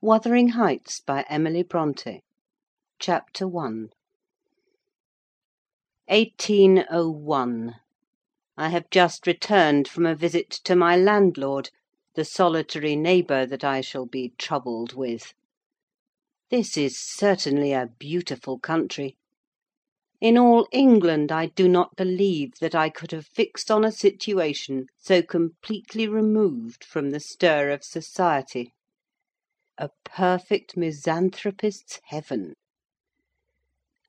WUTHERING HEIGHTS by Emily Brontë CHAPTER I 1801. I have just returned from a visit to my landlord, the solitary neighbour that I shall be troubled with. This is certainly a beautiful country. In all England I do not believe that I could have fixed on a situation so completely removed from the stir of society. A perfect misanthropist's heaven!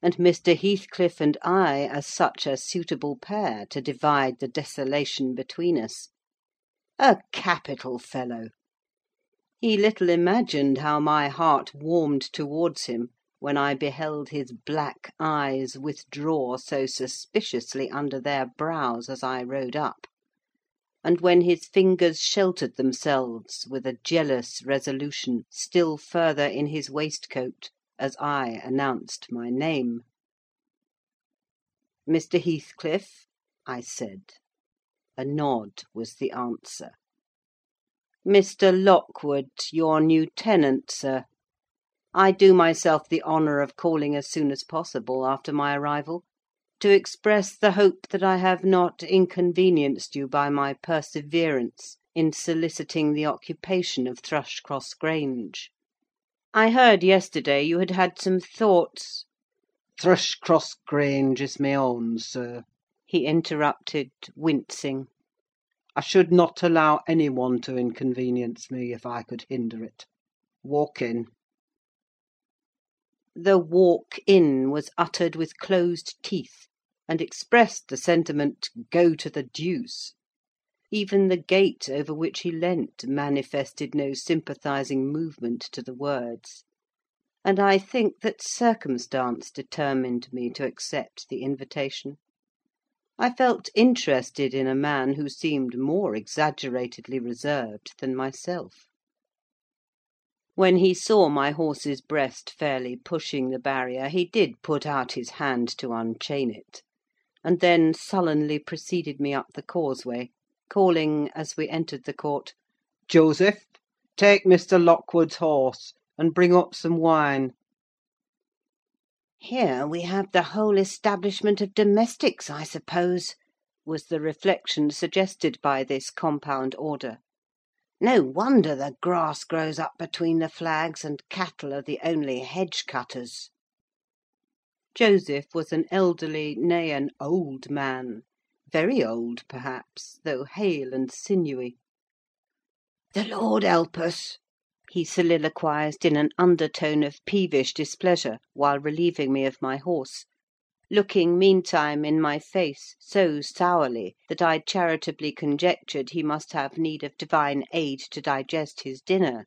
And Mr. Heathcliff and I are such a suitable pair to divide the desolation between us. A capital fellow! He little imagined how my heart warmed towards him when I beheld his black eyes withdraw so suspiciously under their brows as I rode up and when his fingers sheltered themselves, with a jealous resolution, still further in his waistcoat, as I announced my name. "Mr. Heathcliff?" I said. A nod was the answer. "Mr. Lockwood, your new tenant, sir. I do myself the honour of calling as soon as possible after my arrival, to express the hope that I have not inconvenienced you by my perseverance in soliciting the occupation of Thrushcross Grange. I heard yesterday you had had some thoughts—" "Thrushcross Grange is my own, sir," he interrupted, wincing. "I should not allow any one to inconvenience me, if I could hinder it. Walk in." The "walk in" was uttered with closed teeth, and expressed the sentiment, "Go to the deuce!" Even the gate over which he leant manifested no sympathising movement to the words; and I think that circumstance determined me to accept the invitation. I felt interested in a man who seemed more exaggeratedly reserved than myself. When he saw my horse's breast fairly pushing the barrier, he did put out his hand to unchain it and then sullenly preceded me up the causeway, calling, as we entered the court, "Joseph, take Mr. Lockwood's horse, and bring up some wine." "Here we have the whole establishment of domestics, I suppose," was the reflection suggested by this compound order. "No wonder the grass grows up between the flags, and cattle are the only hedge cutters." Joseph was an elderly, nay, an old man: very old, perhaps, though hale and sinewy. "The Lord help us!" he soliloquised in an undertone of peevish displeasure, while relieving me of my horse; looking meantime in my face so sourly that I charitably conjectured he must have need of divine aid to digest his dinner,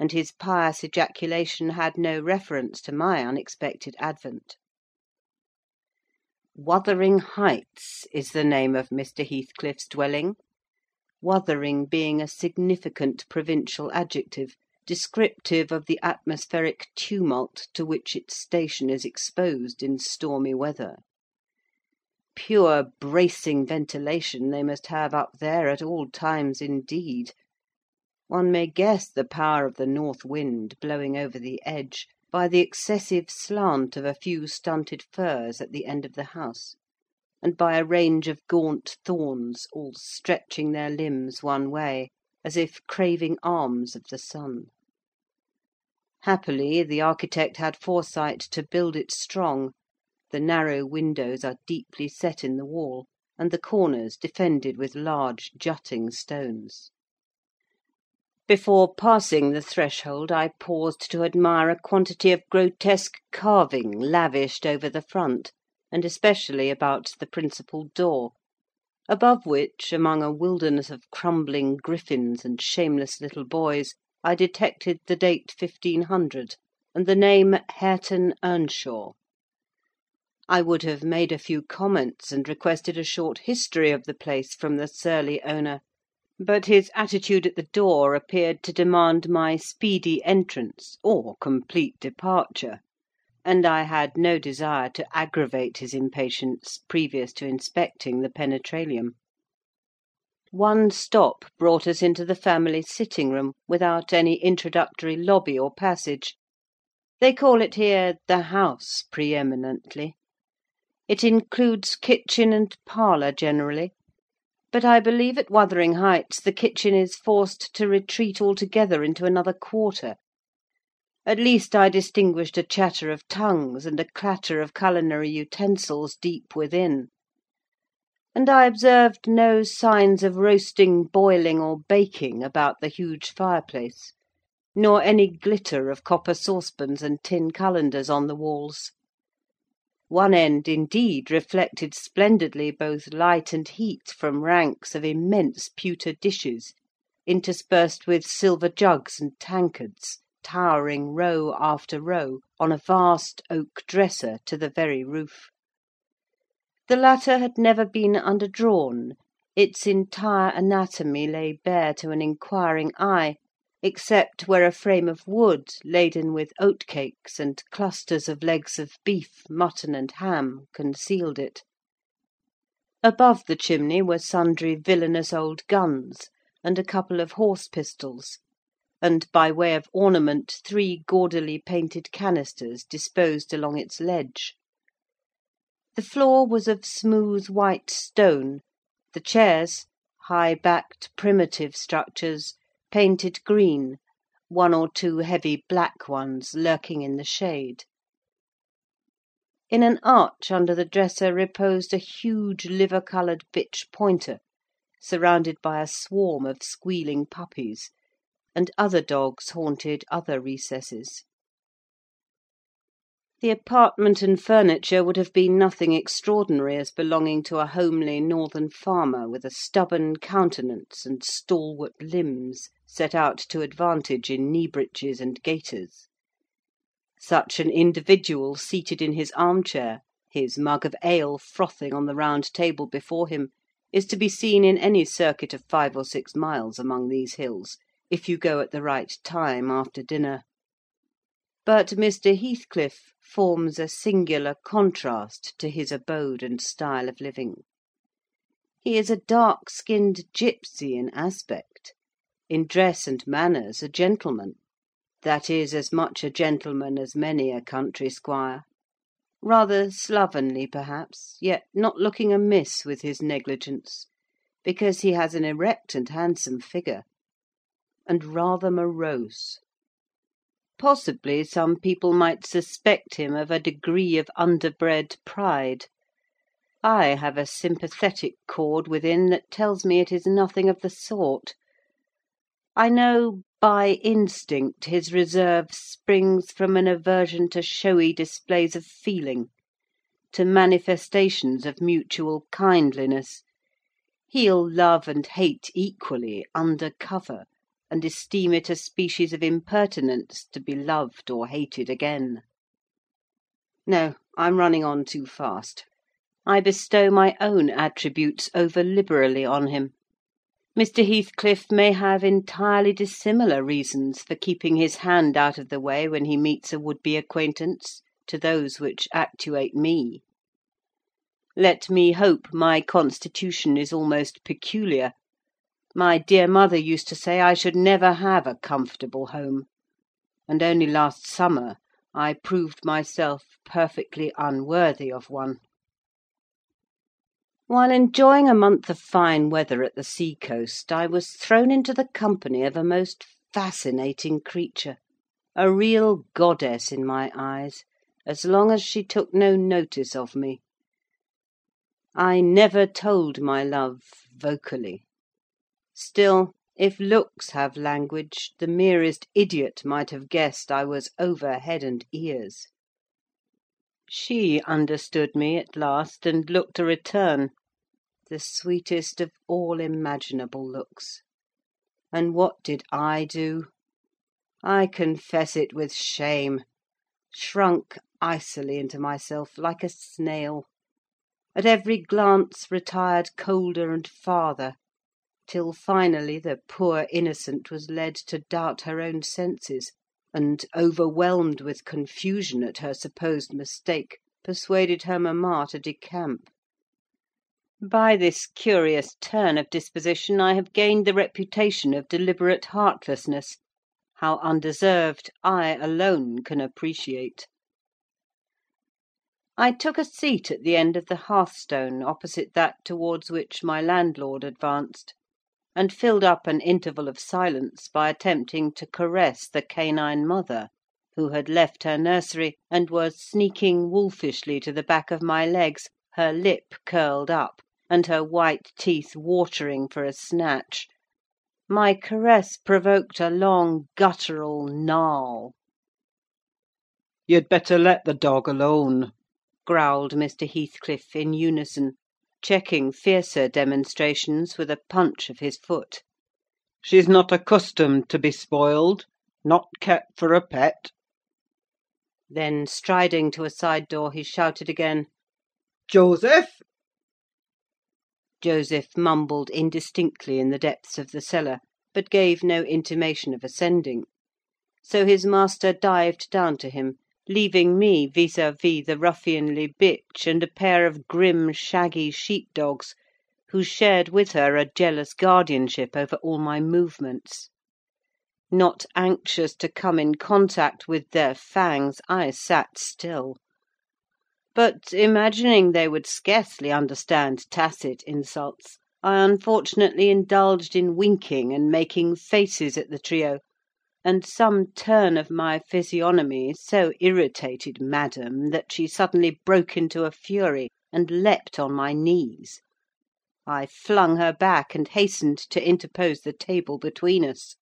and his pious ejaculation had no reference to my unexpected advent. Wuthering Heights is the name of Mr. Heathcliff's dwelling; Wuthering being a significant provincial adjective, descriptive of the atmospheric tumult to which its station is exposed in stormy weather. Pure bracing ventilation they must have up there at all times indeed. One may guess the power of the north wind blowing over the edge by the excessive slant of a few stunted firs at the end of the house, and by a range of gaunt thorns all stretching their limbs one way, as if craving alms of the sun. Happily, the architect had foresight to build it strong: the narrow windows are deeply set in the wall, and the corners defended with large jutting stones. Before passing the threshold, I paused to admire a quantity of grotesque carving lavished over the front, and especially about the principal door; above which, among a wilderness of crumbling griffins and shameless little boys, I detected the date 1500, and the name Hareton Earnshaw. I would have made a few comments, and requested a short history of the place from the surly owner but his attitude at the door appeared to demand my speedy entrance or complete departure; and I had no desire to aggravate his impatience previous to inspecting the penetralium. One stop brought us into the family sitting room, without any introductory lobby or passage. They call it here "the house" pre eminently. It includes kitchen and parlour generally; but I believe at Wuthering Heights the kitchen is forced to retreat altogether into another quarter. At least I distinguished a chatter of tongues and a clatter of culinary utensils deep within; and I observed no signs of roasting, boiling, or baking about the huge fireplace, nor any glitter of copper saucepans and tin cullenders on the walls. One end, indeed, reflected splendidly both light and heat from ranks of immense pewter dishes, interspersed with silver jugs and tankards, towering row after row on a vast oak dresser to the very roof. The latter had never been underdrawn; its entire anatomy lay bare to an inquiring eye, except where a frame of wood, laden with oatcakes and clusters of legs of beef, mutton, and ham, concealed it. Above the chimney were sundry villainous old guns, and a couple of horse pistols, and, by way of ornament, three gaudily painted canisters disposed along its ledge. The floor was of smooth white stone; the chairs high backed primitive structures painted green, one or two heavy black ones lurking in the shade. In an arch under the dresser reposed a huge liver coloured bitch pointer, surrounded by a swarm of squealing puppies, and other dogs haunted other recesses. The apartment and furniture would have been nothing extraordinary as belonging to a homely northern farmer with a stubborn countenance and stalwart limbs set out to advantage in knee breeches and gaiters. Such an individual seated in his arm chair, his mug of ale frothing on the round table before him, is to be seen in any circuit of five or six miles among these hills, if you go at the right time after dinner. But Mr. Heathcliff forms a singular contrast to his abode and style of living. He is a dark skinned gipsy in aspect; in dress and manners a gentleman; that is, as much a gentleman as many a country squire; rather slovenly, perhaps, yet not looking amiss with his negligence, because he has an erect and handsome figure; and rather morose. Possibly some people might suspect him of a degree of underbred pride. I have a sympathetic chord within that tells me it is nothing of the sort. I know, by instinct, his reserve springs from an aversion to showy displays of feeling, to manifestations of mutual kindliness. He'll love and hate equally, under cover and esteem it a species of impertinence to be loved or hated again. No, I'm running on too fast. I bestow my own attributes over liberally on him. Mr. Heathcliff may have entirely dissimilar reasons for keeping his hand out of the way when he meets a would be acquaintance to those which actuate me. Let me hope my constitution is almost peculiar my dear mother used to say I should never have a comfortable home; and only last summer I proved myself perfectly unworthy of one. While enjoying a month of fine weather at the sea coast, I was thrown into the company of a most fascinating creature, a real goddess in my eyes, as long as she took no notice of me. I never told my love vocally. Still, if looks have language, the merest idiot might have guessed I was over head and ears. She understood me at last, and looked a return: the sweetest of all imaginable looks. And what did I do? I confess it with shame, shrunk icily into myself like a snail; at every glance retired colder and farther till finally the poor innocent was led to doubt her own senses, and, overwhelmed with confusion at her supposed mistake, persuaded her mamma to decamp. By this curious turn of disposition I have gained the reputation of deliberate heartlessness: how undeserved, I alone can appreciate. I took a seat at the end of the hearthstone opposite that towards which my landlord advanced, and filled up an interval of silence by attempting to caress the canine mother, who had left her nursery, and was sneaking wolfishly to the back of my legs, her lip curled up, and her white teeth watering for a snatch. My caress provoked a long guttural gnarl. "You'd better let the dog alone," growled Mr. Heathcliff in unison, checking fiercer demonstrations with a punch of his foot. "She's not accustomed to be spoiled: not kept for a pet." Then, striding to a side door, he shouted again, "Joseph!" Joseph mumbled indistinctly in the depths of the cellar, but gave no intimation of ascending; so his master dived down to him leaving me vis à vis the ruffianly bitch and a pair of grim, shaggy sheep dogs, who shared with her a jealous guardianship over all my movements. Not anxious to come in contact with their fangs, I sat still; but, imagining they would scarcely understand tacit insults, I unfortunately indulged in winking and making faces at the trio and some turn of my physiognomy so irritated madam that she suddenly broke into a fury, and leaped on my knees. I flung her back, and hastened to interpose the table between us.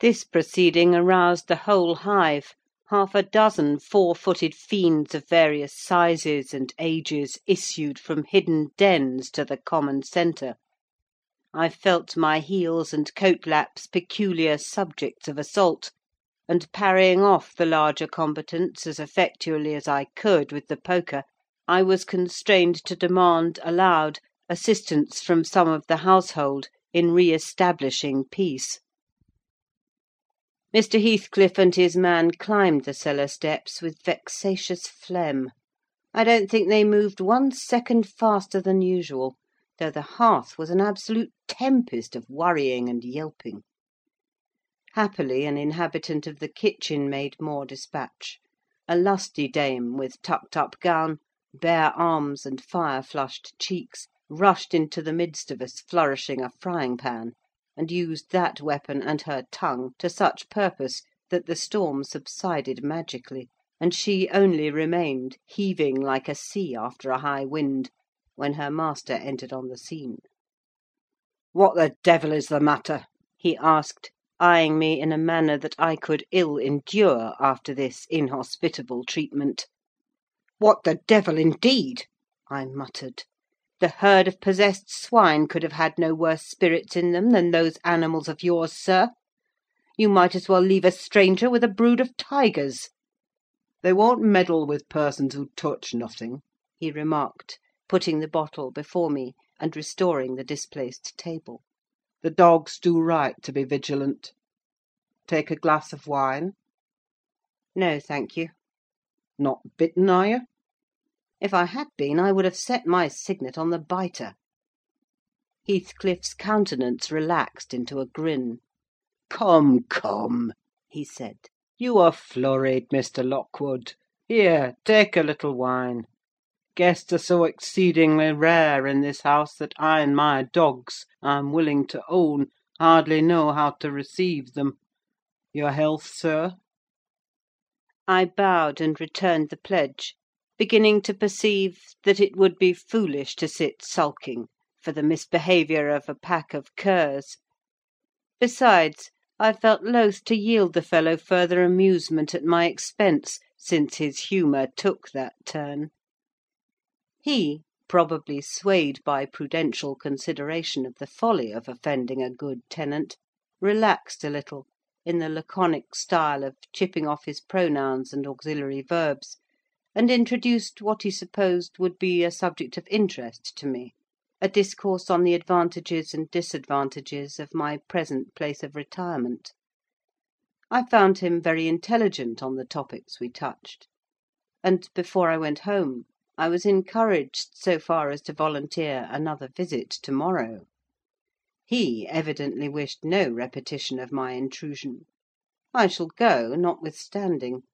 This proceeding aroused the whole hive: half a dozen four footed fiends of various sizes and ages issued from hidden dens to the common centre. I felt my heels and coat laps peculiar subjects of assault, and parrying off the larger combatants as effectually as I could with the poker, I was constrained to demand, aloud, assistance from some of the household in re establishing peace. Mr. Heathcliff and his man climbed the cellar steps with vexatious phlegm. I don't think they moved one second faster than usual though the hearth was an absolute tempest of worrying and yelping. Happily an inhabitant of the kitchen made more despatch: a lusty dame, with tucked up gown, bare arms, and fire flushed cheeks, rushed into the midst of us flourishing a frying pan, and used that weapon and her tongue to such purpose that the storm subsided magically, and she only remained, heaving like a sea after a high wind, when her master entered on the scene. "What the devil is the matter?" he asked, eyeing me in a manner that I could ill endure after this inhospitable treatment. "What the devil, indeed!" I muttered. "The herd of possessed swine could have had no worse spirits in them than those animals of yours, sir. You might as well leave a stranger with a brood of tigers." "They won't meddle with persons who touch nothing," he remarked, putting the bottle before me, and restoring the displaced table. "The dogs do right to be vigilant. Take a glass of wine?" "No, thank you." "Not bitten, are you?" If I had been, I would have set my signet on the biter. Heathcliff's countenance relaxed into a grin. "Come, come," he said, "you are flurried, Mr. Lockwood. Here, take a little wine. Guests are so exceedingly rare in this house that I and my dogs, I'm willing to own, hardly know how to receive them. Your health, sir?" I bowed and returned the pledge, beginning to perceive that it would be foolish to sit sulking for the misbehaviour of a pack of curs. Besides, I felt loath to yield the fellow further amusement at my expense, since his humour took that turn. He, probably swayed by prudential consideration of the folly of offending a good tenant, relaxed a little, in the laconic style of chipping off his pronouns and auxiliary verbs, and introduced what he supposed would be a subject of interest to me, a discourse on the advantages and disadvantages of my present place of retirement. I found him very intelligent on the topics we touched; and, before I went home, I was encouraged so far as to volunteer another visit to morrow. He evidently wished no repetition of my intrusion. I shall go, notwithstanding.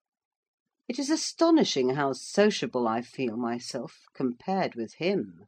It is astonishing how sociable I feel myself, compared with him.